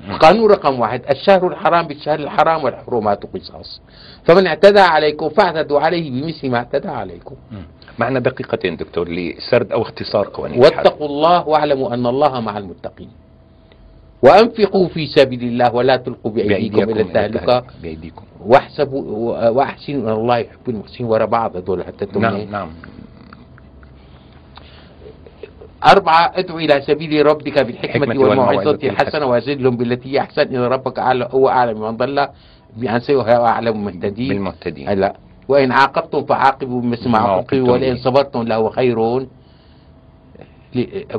B: نعم. قانون رقم واحد الشهر الحرام بالشهر الحرام والحرمات قصاص فمن اعتدى عليكم فاعتدوا عليه بمثل ما اعتدى عليكم نعم.
A: معنا دقيقتين دكتور لسرد او اختصار قوانين
B: واتقوا الحرب. الله واعلموا ان الله مع المتقين وانفقوا في سبيل الله ولا تلقوا بايديكم الى التهلكه بايديكم واحسبوا واحسن ان الله يحب المحسنين ورا بعض هذول حتى
A: نعم نعم
B: أربعة ادعو إلى سبيل ربك بالحكمة والموعظة الحسنة وزدهم بالتي هي أحسن إن ربك أعلم هو أعلم من ضل عن سيئه أعلم المهتدين بالمهتدين هلا وإن عاقبتم فعاقبوا بمثل ما عاقبتم ولئن صبرتم لهو خير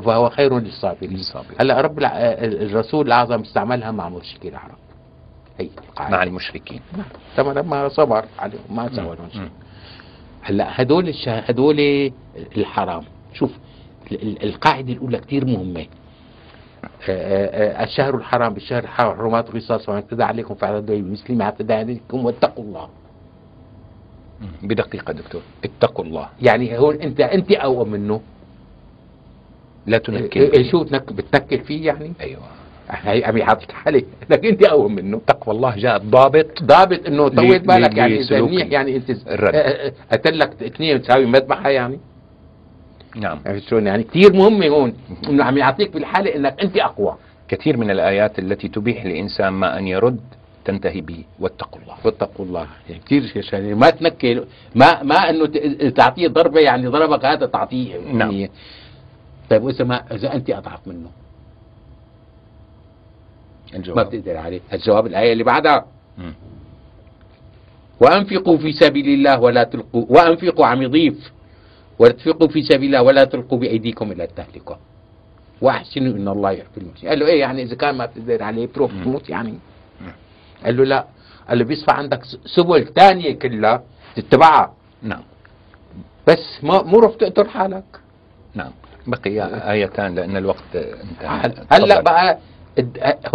B: فهو خير للصابرين هلا رب الرسول الأعظم استعملها مع مشركي العرب
A: أي مع نعم. المشركين نعم.
B: طبعا لما صبر عليهم ما سوى شيء نعم. هلا هدول الش... هدول الحرام شوف القاعدة الأولى كثير مهمة الشهر الحرام بالشهر الحرام حرمات الرصاص ومن اعتدى عليكم فاعتدوا بمثل ما اعتدى عليكم واتقوا الله
A: بدقيقة دكتور اتقوا الله
B: يعني هون انت انت اقوى منه
A: لا تنكر
B: شو بتنكر فيه يعني ايوه عم يحطك عليه لكن انت اقوى منه
A: تقوى الله جاء ضابط
B: ضابط انه طويت بالك يعني اذا منيح يعني انت قتل لك اثنين تساوي مذبحه يعني نعم عرفت شلون يعني كثير مهمه هون انه عم يعطيك بالحاله انك انت اقوى
A: كثير من الايات التي تبيح للانسان ما ان يرد تنتهي به واتقوا الله
B: واتقوا الله يعني كثير يعني ما تنكل ما ما انه تعطيه ضربه يعني ضربك هذا تعطيه يعني نعم طيب واذا ما اذا انت اضعف منه الجواب. ما بتقدر عليه الجواب الآية اللي بعدها م. وأنفقوا في سبيل الله ولا تلقوا وأنفقوا عم يضيف وأنفقوا في سبيل الله ولا تلقوا بأيديكم إلى التهلكة وأحسنوا إن الله يحب المحسنين قال له إيه يعني إذا كان ما بتقدر عليه بتروح تموت يعني قال له لا قال له بيصفى عندك سبل ثانية كلها تتبعها
A: نعم
B: بس ما مو رح تقتل حالك
A: نعم بقي آيتان لأن الوقت
B: انتهى هلا بقى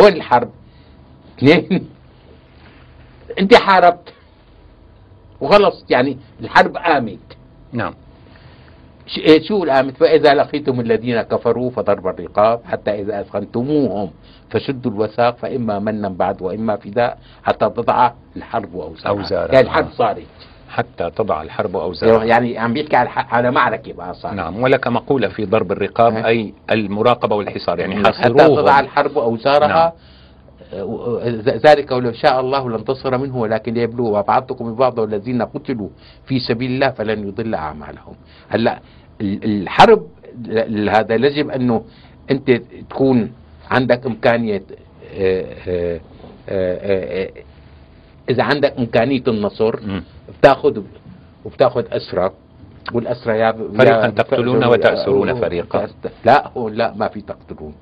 B: هون الحرب اثنين انت حاربت وخلص يعني الحرب قامت
A: نعم
B: إيه، شو قامت فإذا لقيتم الذين كفروا فضرب الرقاب حتى إذا أثخنتموهم فشدوا الوثاق فإما منا بعد وإما فداء حتى تضع الحرب أوزارها أوزارها يعني الحرب صارت
A: حتى تضع الحرب
B: أوزارها يعني عم بيحكي على, على معركة بقى صار
A: نعم ولك مقولة في ضرب الرقاب ها. إيه. أي المراقبة والحصار يعني
B: حتى تضع الحرب أوزارها نعم. آه، ذلك ولو شاء الله لانتصر منه ولكن ليبلو بعضكم ببعض والذين قتلوا في سبيل الله فلن يضل اعمالهم هلا الحرب هذا يجب انه انت تكون عندك امكانيه آه، آه، اذا عندك امكانيه النصر بتاخذ وبتاخذ اسرى والاسرى
A: يا فريقا تقتلون وتأسرون فريقا
B: لا لا ما في تقتلون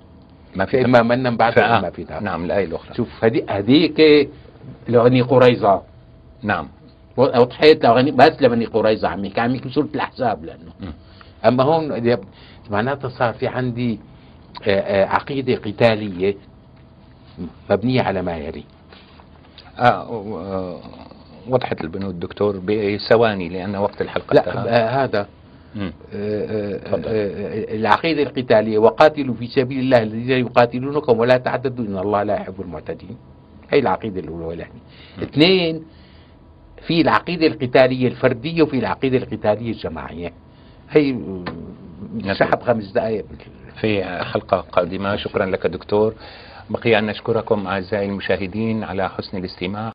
B: ما في اما من بعد ما في
A: تعب. نعم الايه الاخرى
B: شوف هذيك هذيك لغني قريظه
A: نعم
B: وضحيت بس لغني قريظه عم يحكي عم يحكي سوره الاحزاب لانه م. اما هون معناتها صار في عندي آه، آه، عقيده قتاليه مبنيه على ما يلي آه,
A: آه، وضحت البنود دكتور بثواني لأن وقت الحلقة
B: لا آه، هذا آه آه،, آه العقيدة القتالية وقاتلوا في سبيل الله الذين يقاتلونكم ولا تعتدوا إن الله لا يحب المعتدين هي العقيدة الأولى والثانية اثنين في العقيدة القتالية الفردية وفي العقيدة القتالية الجماعية هي نعم. سحب خمس دقائق
A: في حلقة قادمة شكرا لك دكتور بقي أن نشكركم أعزائي المشاهدين على حسن الاستماع